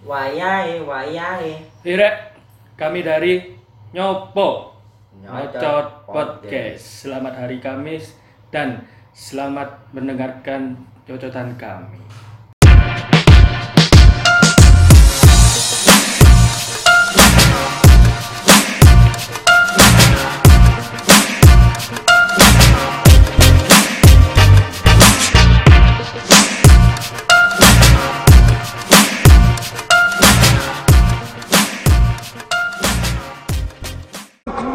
Wayahe, wayahe. Irek, kami dari Nyopo Nyocot Nyocot Podcast. Selamat hari Kamis dan selamat mendengarkan cocotan kami.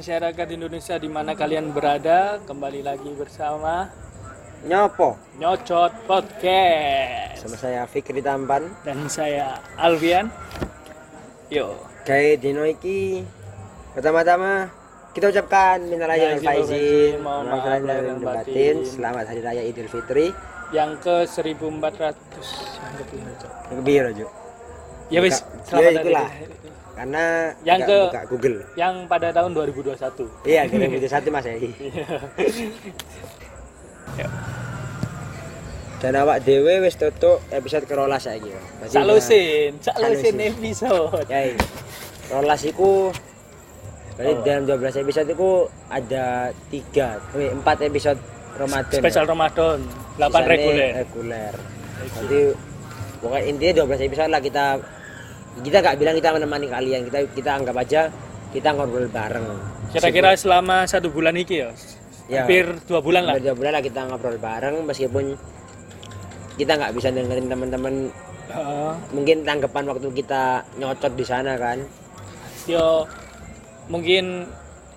masyarakat Indonesia di mana kalian berada, kembali lagi bersama Nyopo. Nyocot Podcast Sama saya Fikri Tampan. dan saya Alfian. Yo, Kayak dino iki pertama-tama kita ucapkan minal Ya, aidin wal faizin. mohon maaf lahir dan batin. batin. Selamat hari raya Idul Fitri. yang ke 1400 yang ke piro, Cok? Kebiar aja. Ya wis, Buka- selamat ya, hari raya. Karena Yang ke- buka Google. yang pada tahun 2021. Iya, kira itu satu Mas ya. Dan awak dewe wis tutup episode kerolas ya. Berarti udah- Salusin, salusin episode. Ya, iya. rolas iku Berarti Oh. dalam 12 episode itu ada 3, eh, 4 episode Ramadan. Spesial Ramadan, 8 Sisanya reguler. Reguler. Jadi pokoknya intinya 12 episode lah kita kita gak bilang kita menemani kalian, kita kita anggap aja kita ngobrol bareng. Kira-kira selama satu bulan iki ya. Ya. Hampir dua bulan lah. Dua bulan lah kita ngobrol bareng meskipun kita nggak bisa dengerin teman-teman Heeh. mungkin tanggapan waktu kita nyocot di sana kan yo mungkin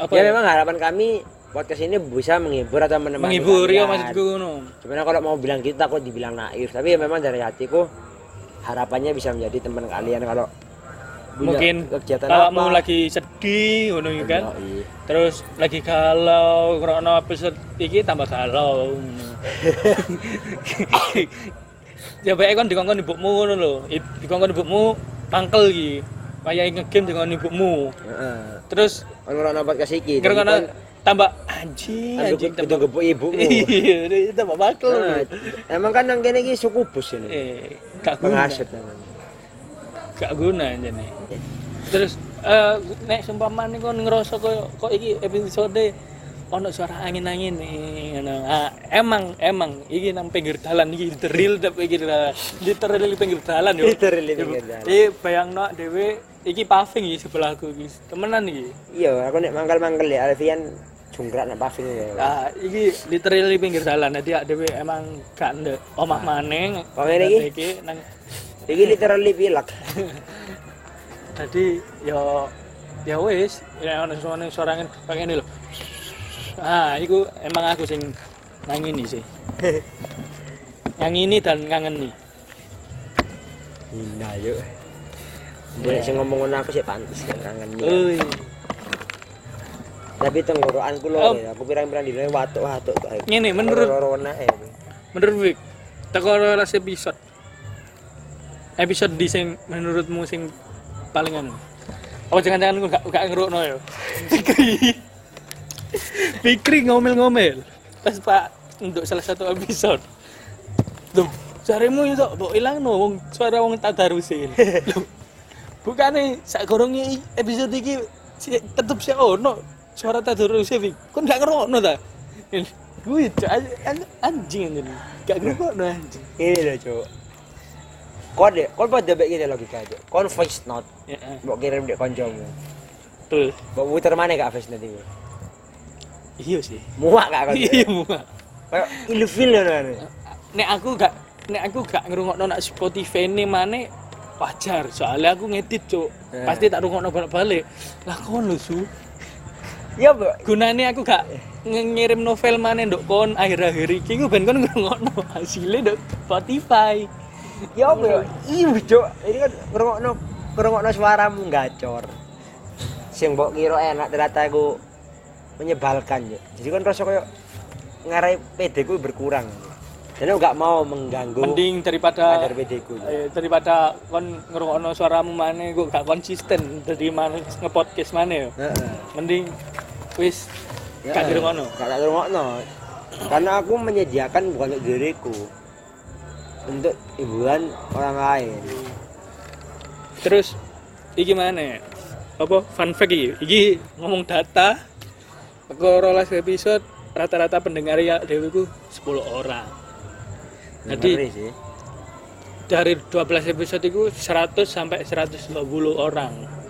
apa ya memang harapan kami podcast ini bisa menghibur atau menemani menghibur ya maksudku ngono. Sebenarnya kalau mau bilang gitu takut dibilang naif, tapi ya memang dari hatiku harapannya bisa menjadi teman kalian kalau Mungkin kegiatan apa. mau lagi sedih ngono kan. Yoi. Terus lagi galau, krono episode iki tambah galau. ngono. ya baik kan dikongkon ibumu ngono lho. Dikongkon ibumu mangkel iki. Kayak ngegame dengan ibumu. Terus Ono ora podcast iki. kan tambah anjing, anjing tambah gebuk ibumu. Iya, ini tambah mangkel. Nah, emang kan nang kene iki suku bus ini. Eh, gak guna. Gak guna jane. Terus eh nek seumpamane kon ngerasa kok kok iki episode ono suara angin-angin nih ngono. Ah, emang emang iki nang pinggir dalan iki literal tapi. Literal di pinggir dalan yo. Di pinggir dalan. Eh bayangno dhewe iki paving iki sebelahku iki. Temenan iki. Iya, aku nek mangkel-mangkel ya Alfian jungkrak nek paving ya. Ah, iki literal di pinggir dalan. Jadi dhewe emang gak ndek omah maneng. Kok ngene iki? Iki nang Iki literally pilek. Jadi yo ya wis, ya ono suara suara angin pengen lho. Ah, iku emang aku sing nangini sih. Yang ini dan ngangeni. Hina yuk. Nek sing ngomong ngono aku sih pantes kan kangen. Oi. Tapi tenggorokanku lho, Oh. ya. aku pirang-pirang dino watuk-watuk tok. Ngene, menurut- corona eh. Menurut Wik, teko rolas episode. Episode di sing menurutmu sing paling anu. Oh jangan-jangan aku gak gak ngerukno ya. Fikri. Fikri ngomel-ngomel. Pas Pak untuk salah satu episode. Loh, carimu itu mbok ilang no wong suara wong tadarusin. Loh. Bukane sak gorongnya episode iki si, tetep sih ono suara tadarusin Fik. Kon gak ngerokno ta? Gue anjing anjing. Gak ngerokno anjing. Ini loh, Cuk. Kode, kon pada baik gini logika aja. Kon voice note, Ya. eh. mbok kirim dek koncomu. Terus Mbok muter mana gak voice note iku? iya sih. Muak gak kok? Iya, muak. Kayak ilfil ngono. nek aku gak nek aku gak ngrungokno nak Spotify ini mana wajar soalnya aku ngedit cuk Eh. pasti tak rungokno balik-balik lah kon lho su Ya, Mbok. gunane aku gak ngirim novel mana nduk kon akhir-akhir iki ku ben kon ngrungokno hasilnya nduk Spotify Ya apa ya? Iya, Cuk. Ini kan ngrungokno ngrungokno suaramu gacor. Sing mbok kira enak ternyata aku menyebalkan, Cuk. Jadi kan rasa koyo ngarai PD ku berkurang. Aku gak mau mengganggu mending daripada PD ku. Eh, daripada kon ngrungokno suaramu mana gue gak konsisten dari mana ngepodcast mana ya mending wis Ya, gak dirungokno Gak tak dirungokno. Karena aku menyediakan bukan untuk diriku. Untuk hiburan orang lain. Terus iki mana? Apa fun fact iki? Iki ngomong data. Aku rolas episode rata-rata pendengar ya dewi ku 10 orang. Jadi sih. dari 12 episode itu 100 sampai 120 orang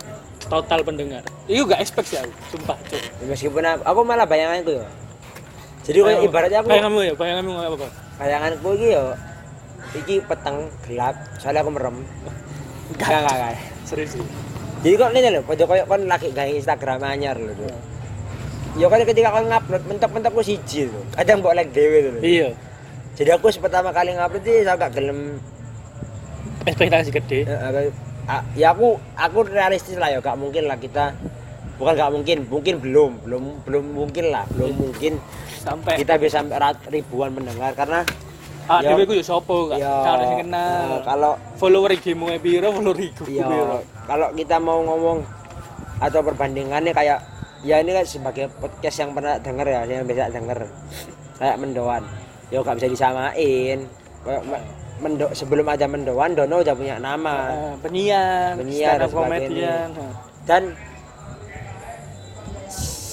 total pendengar. Itu gak expect sih aku, sumpah. Cuk. Ya, meskipun aku, aku malah bayanganku ya. Jadi kayak ibaratnya aku bayanganmu ya, bayanganmu apa kok? bayanganku iki yo iki peteng gelap soalnya aku merem enggak enggak enggak Serius sih. jadi kok ini loh pojok koyo kon lagi gawe Instagram anyar lho tuh ya kan ketika kon ngupload mentok-mentok ku siji lho kadang mbok like dhewe lho Iya, jadi aku pertama kali ngupload iki saya gak gelem ekspektasi gede. ah, ya aku aku realistis lah ya gak mungkin lah kita bukan gak mungkin mungkin belum belum belum mungkin lah belum mungkin Sampai kita bisa sampai rat- ribuan pendengar karena ah ya- dewe ku yo sapa gak? ya sing eh, kenal. kalau Follower IG mu e piro, follower iku Iya, piro. kalau kita mau ngomong atau perbandingannya kayak ya ini kan sebagai podcast yang pernah denger ya, yang bisa denger kayak mendoan. Ya gak bisa disamain. Kayak mendo sebelum ada mendoan, Dono udah punya nama Eh, penyiar, dan. Nah. dan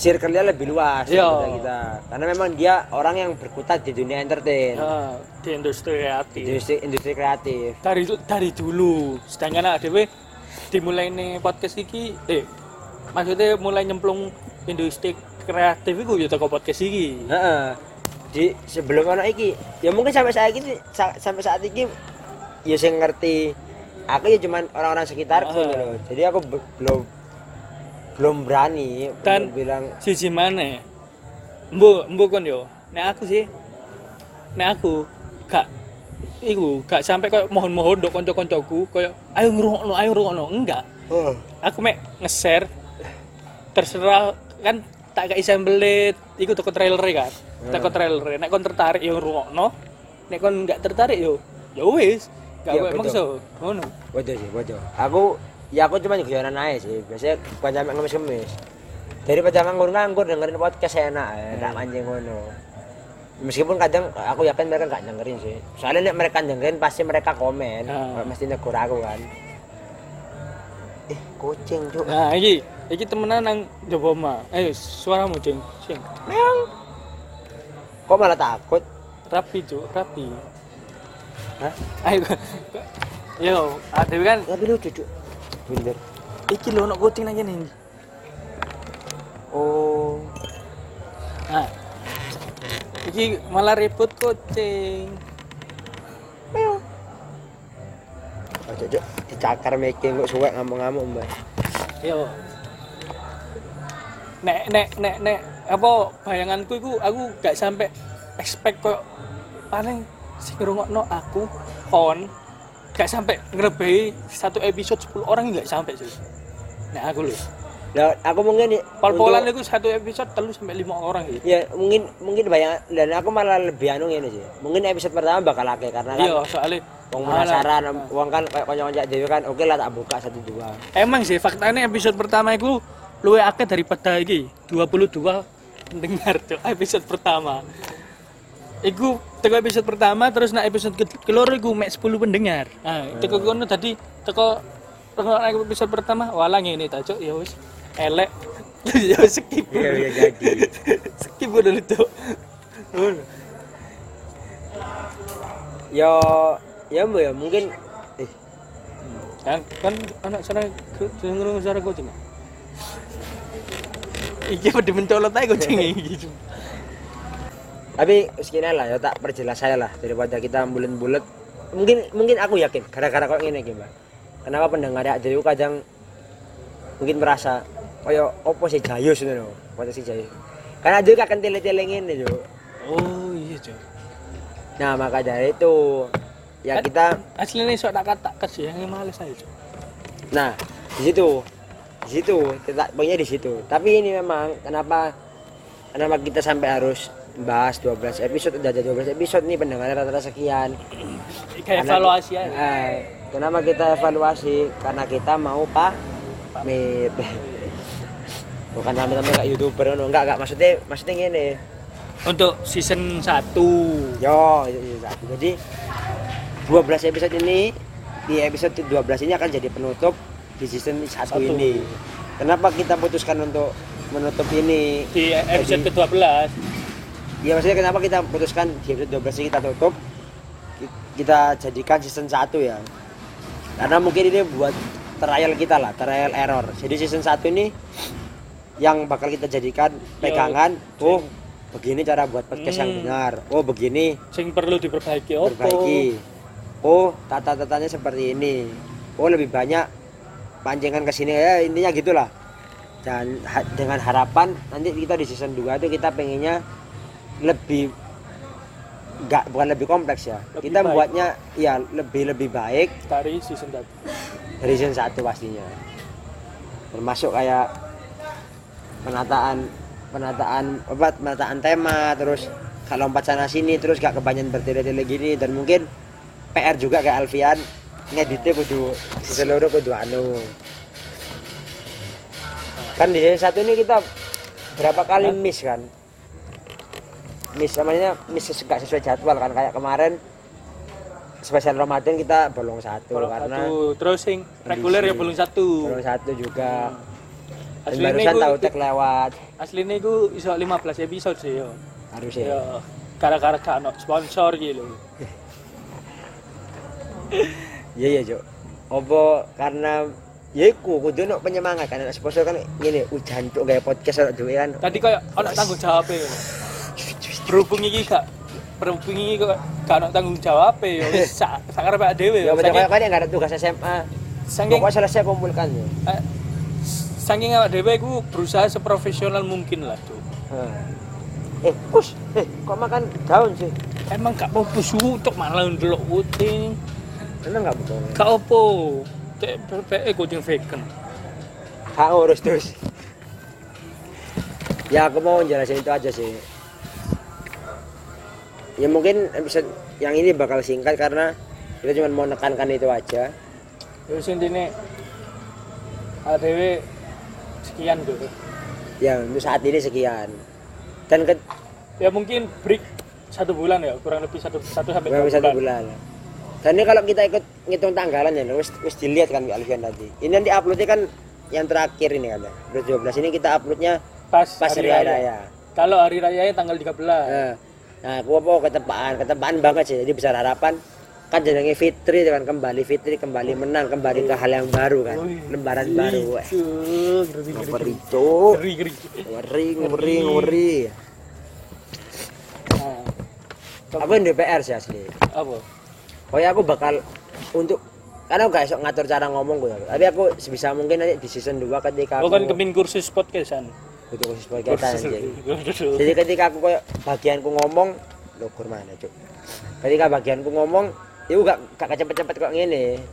circle-nya lebih luas daripada kita. Karena memang dia orang yang berkutat di dunia entertain, Ah, di industri kreatif. industri industri kreatif. Dari dari dulu, sedangkan ada dewe dimulai nih podcast iki, eh maksudnya mulai nyemplung industri kreatif itu ya toko podcast iki. Heeh. Di sebelum anak iki, ya mungkin sampai saat ini sa- sampai saat ini ya saya ngerti aku ya cuman orang-orang sekitarku Ah. gitu loh. Jadi aku be- belum belum berani untuk bilang Siji mana? Mbo, mbo kon yo. Nek aku sih, nek aku gak iku gak sampai kayak mohon-mohon dok konco-koncoku kayak ayo ngrungokno ayo ngrungokno enggak oh, aku mek nge-share terserah kan tak kayak sembelit iku toko trailer kan toko trailer nek kon tertarik yo ngrungokno nek kon enggak tertarik yo ya wis gak Iya, kowe betul. maksa ngono bodoh sih, bodoh. Aku ya aku cuma guyonan aja sih. Biasanya bukan sampai ngemis-ngemis. Daripada nganggur-nganggur dengerin podcast enak ya, tak mancing ngono. Meskipun kadang aku yakin mereka nggak dengerin sih. Soalnya nek mereka dengerin pasti mereka komen, Ah. mesti negur aku kan. Eh, kucing, Cuk. nah iki iki temenan nang jowo omah ayo suaramu cing sing Meong. Kok malah takut? rapi cuk rapi Hah? ayo yo ada kan Tapi lucu, Cuk. Bener. iki lho ono kucing nang kene Oh. nah iki malah ribut kucing Oh, Cuk, Cuk. Dicakar making kok suwek ngamuk-ngamuk, Mbak. yo nek nek nek nek apa bayanganku iku aku gak sampai expect kok paling sing ngrungokno aku kon gak sampai ngrebehi satu episode 10 orang gak sampai sih nek aku lho. Nah, aku mungkin pol-polan untuk- itu satu episode telu sampai lima orang gitu ya mungkin mungkin banyak dan aku malah lebih anu ini sih mungkin episode pertama bakal akeh karena kan iya soalnya wong penasaran wong kan kayak konco-konco dhewe kan oke lah tak buka satu dua. Emang sih faktanya episode pertama itu luwe akeh daripada iki 22 pendengar Cuk, episode pertama Iku teko episode pertama terus nak episode ke keloro iku mek 10 pendengar. Nah, teko kono tadi teko teko episode pertama walah ngene ta cuk ya wis elek. ya skip. iya iya jadi skip udah itu. yo ya mbak ya mungkin eh Kan kan anak sana dengerin suara kucing. Iki pada mencolot aja kucing iki. tapi segini lah ya tak perjelas saya lah daripada kita bulet-bulet mungkin mungkin aku yakin gara-gara kok ini gimana kenapa pendengar ya jadi kadang mungkin merasa koyo opo sih jayus itu loh opo sih jayus? Karena juga akan tele-tele ini jo Oh iya, Cok. nah maka dari itu ya Kan- kita Aslinya sok tak kata kasih yang males aja, nah di situ di situ kita poinnya di situ tapi ini memang kenapa kenapa kita sampai harus bahas 12 episode udah ada 12 episode nih pendengarnya rata-rata sekian Kayak evaluasi aja. Eh, kenapa kita evaluasi? Karena kita mau pamit. Bukan pamit-pamit kayak youtuber no. enggak enggak maksudnya maksudnya gini. Untuk season 1. Yo, itu- itu satu. jadi 12 episode ini di episode 12 ini akan jadi penutup di season 1 Satu. ini. Kenapa kita putuskan untuk menutup ini? Di episode Jadi- ke-12 Ya maksudnya kenapa kita putuskan di episode 12 ini kita tutup ki- kita jadikan season 1 ya. Karena mungkin ini buat trial kita lah, trial error. Jadi season 1 ini yang bakal kita jadikan pegangan, oh begini cara buat podcast yang Hmm. benar. Oh begini sing perlu diperbaiki opo? perbaiki. Oh tata-tatanya seperti ini. Oh lebih banyak pancingan ke sini ya intinya gitulah. Dan ha- dengan harapan nanti kita di season 2 itu kita pengennya lebih enggak bukan lebih kompleks ya. Lebih kita baik. buatnya ya lebih lebih baik dari season 1. dari season 1 pastinya. Termasuk kayak penataan penataan apa penataan tema terus gak lompat sana sini terus gak kebanyakan bertele-tele gini dan mungkin PR juga kayak Alfian ngeditnya kudu seluruh kudu anu. Kan di season satu ini kita berapa kali miss kan? Miss namanya miss ses- gak sesuai jadwal kan? Kayak kemarin spesial Ramadan kita bolong satu Bolong karena satu. Terus sing reguler ya belum satu. bolong satu juga. Dan Aslinya barusan iku tahu tek lewat. aslinya iku iso 15 episode sih yo. harusnya Ya, gara-gara ono sponsor gitu. iya iya cok opo karena ya iku kudu penyemangat kan. Anak sponsor kan gini ujan cok kayak podcast ono duwe kan. Tadi kayak ono tanggung jawab ya. Berhubung iki gak berhubung iki kok gak ono tanggung jawab ya wis sak sakarepe dhewe. ya kayak kan nggak ada tugas SMA Saking pokoknya selesai kumpulkan ya. Eh, saking awak dhewe iku berusaha seprofesional mungkin lah, Cuk. eh kus eh kok makan daun sih? Emang gak apa-apa sutuk malah ndelok kucing. Emang nggak betul Gak apa. Cek PPE kucing vegan. hak urus terus ya aku mau jelasin itu aja sih ya mungkin episode yang ini bakal singkat karena kita cuma mau nekankan itu aja Terus intine ADW sekian tuh. ya untuk saat ini sekian dan ke Ya mungkin break satu bulan ya, kurang lebih satu satu sampai dua lebih satu bulan dan ini kalau kita ikut ngitung tanggalan ya wis wis dilihat kan Mbak Alfian tadi. Ini nanti uploadnya kan yang terakhir ini kan ya Udah 12 ini kita uploadnya Pas, pas hari raya, Kalau hari raya tanggal 13. Nah, nah aku apa ketepaan ketepaan banget sih. Jadi besar harapan kan jenenge Fitri kan kembali Fitri kembali menang kembali ke hal yang baru kan lembaran baru. Ngeri, ngeri, ngeri ngeri. Ngeri, ngeri. ngeri ngeri. ngeri Nah, aku yang DPR sih asli? Apa? Pokoknya aku bakal untuk karena aku gak esok ngatur cara ngomong gue tapi aku sebisa mungkin nanti di season 2 ketika Kau kan aku kemin kursus podcastan. podcast Kursus. anjing. jadi ketika aku kayak bagianku ngomong lo mana cuk ketika bagianku ngomong itu gak gak cepet-cepet kok ngene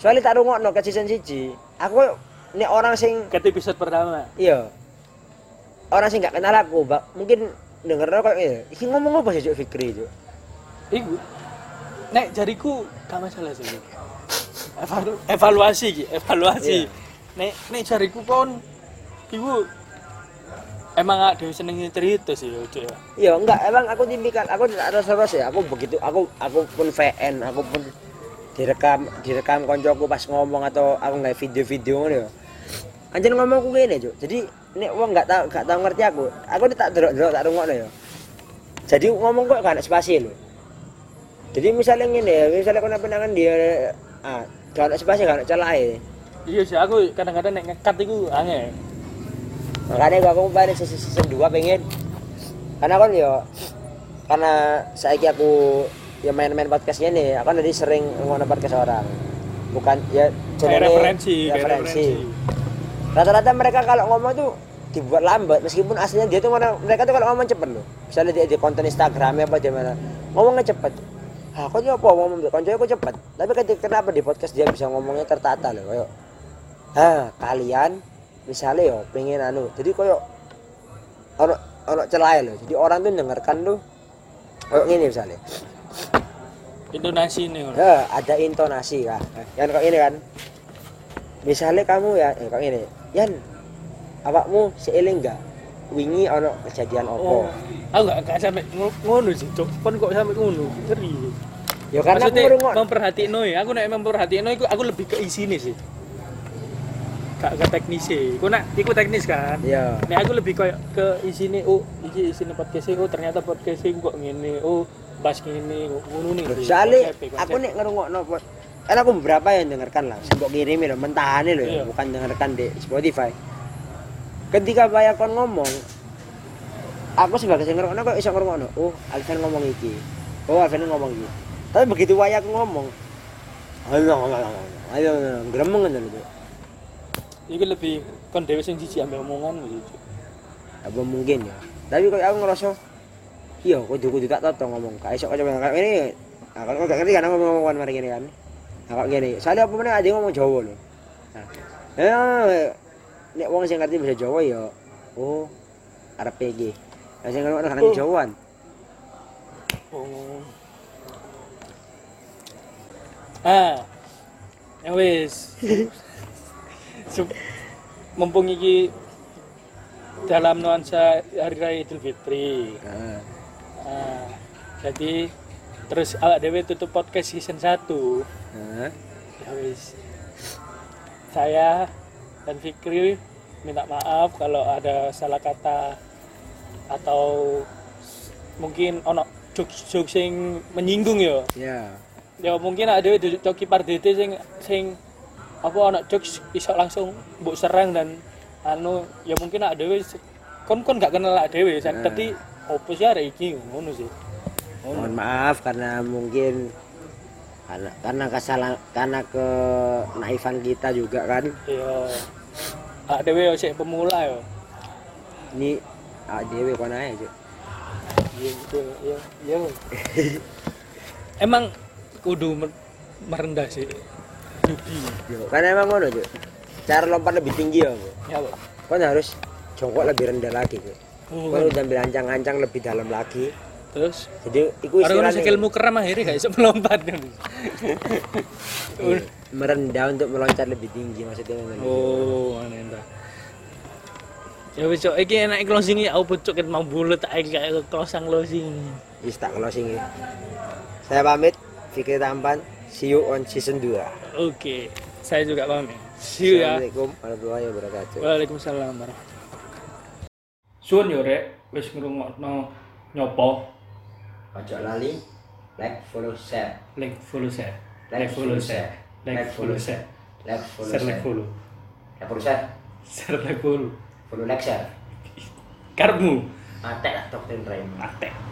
soalnya tak rungokno ke season siji aku ini orang sing Ket episode pertama. iya orang sing gak kenal aku bak mungkin denger kok iki ngomong apa sih cuk Fikri cuk Iku. Nek jariku gak masalah sih. Evalu evaluasi ki, evaluasi. Iya. Nek nek jariku pun iku emang ada seneng cerita sih Cuk, ya. Iya enggak, emang aku tipikal, aku tidak terus ya. Aku begitu, aku aku pun VN, aku pun direkam direkam koncoku pas ngomong atau aku nggak video-video ngono ya. Anjir ngomongku gini, Cuk. Jadi nek wong nggak tahu nggak tahu ngerti aku, aku tak delok-delok tak rungokno ya. Jadi ngomong kok gak ada spasi lho. Jadi misalnya ngene ya, misalnya kena penangan dia ah, spasi gak ada celah Iya sih, aku kadang-kadang nek ngekat iku angel. makanya gua aku balik season 2 pengen. Karena kan yo karena saiki aku ya main-main podcastnya nih aku jadi sering ngono podcast orang. Bukan ya jenenge referensi, referensi. rata-rata mereka kalau ngomong tuh dibuat lambat meskipun aslinya dia tuh mana mereka tuh kalau ngomong cepet loh. Misalnya dia di konten Instagramnya apa di mana. Ngomongnya cepet ah kok apa ngomong konconya kok cepet tapi ketika kenapa di podcast dia bisa ngomongnya tertata loh kayak ah kalian misalnya yo pengen anu jadi koyo ono ono celah loh jadi orang tuh dengarkan tuh kayak gini misalnya Intonasi nih. Ya, ada intonasi kan. Yang kok ini kan. Misalnya kamu ya, eh, kok ini, Yan, awakmu seiling enggak? Wingi ono kejadian Oh, opo? Aku gak, gak sampai ngo- ngono sih, cok. Kon kok sampai ngono? Serius. Ya karena aku Maksudnya ngrungok. memperhatiin ya. Aku nek memperhatiin aku, aku lebih ke isine sih. Gak ke teknis sih. Kau nak ikut teknis kan? Ya. Nek aku lebih kayak ke isine. Oh, iki isine podcast oh ternyata podcast kok ngene. Oh, bahas ngene ngono nih. Soalnya aku nek ngerungokno kan aku beberapa yang dengarkan lah, sebab kirimi loh, mentahane loh, Iya. ya, bukan dengarkan di Spotify. Ketika bayar kon ngomong, aku sebagai sing ngerungokno kok iso ngerungokno. Oh, Alvin ngomong iki. Oh, Alvin ngomong iki. Tapi begitu waya aku ngomong, ayo ayo ayo gremeng ngono lho. Iku lebih kon dhewe sing jijik ambek omongan gitu. Apa mungkin ya. Tapi kok aku ngerasa iya kudu kudu tak toto ngomong. Kayak iso kaya kayak ini. Nah, kalau gak ngerti kan aku ngomong mari gini kan. Nah, kok gini. Soalnya apa meneh ada ngomong Jawa lho. Nah, ya nek wong sing ngerti bahasa Jawa ya oh arep PG. Lah sing ngerti kan Oh. Jawaan. Oh. Ah. Ya wis. Sup- Mumpung iki dalam nuansa hari raya Idul Fitri. Heeh. Ah, jadi terus awak dewe tutup podcast season 1. Heeh. Ya wis. Saya dan Fikri minta maaf kalau ada salah kata atau mungkin ono jokes-jokes sing menyinggung ya. Ya. Ya mungkin ada coki pardete sing sing apa ono jokes iso langsung mbok serang dan anu ya mungkin ada kon kon gak kenal ada dhewe Nah. tapi opo sih arek iki ngono sih. Ngono. Mohon maaf karena mungkin karena karena kesalahan karena ke naifan kita juga kan. Ya ada dhewe sik pemula ya. Ini ah dewe kono ae, Cuk. Iya gitu ya ya. Emang kudu mer- merendah sih. Yubi. Karena emang ngono, Cuk. Cara lompat lebih tinggi ya, Bu. Ya, Pak. Kan harus jongkok lebih rendah lagi, Cuk. Oh, Kan kan. udah ambil ancang-ancang lebih dalam lagi. Terus Jadi iku istilahnya sikilmu keram akhirnya gak bisa melompat kan. iya, merendah untuk meloncat lebih tinggi maksudnya. Oh, aneh. Ya wis cok, iki enak closing ya aku cok ket mau bulet tak iki kayak closing closing. Wis tak closing ya. Saya pamit, Fikri Tampan. See you on season 2. Oke, saya juga pamit. See you ya. Assalamualaikum warahmatullahi wabarakatuh. Waalaikumsalam warahmatullahi Suwun yo rek, wis ngrungokno nyopo Ojo lali, like, follow, share. like follow share. Like, follow, share. Like follow share. Like, follow, Share share. like follow. Like, follow, share. Share like follow. Follow, like, share. Karepmu. Atek lah doktrin Raymond. Atek.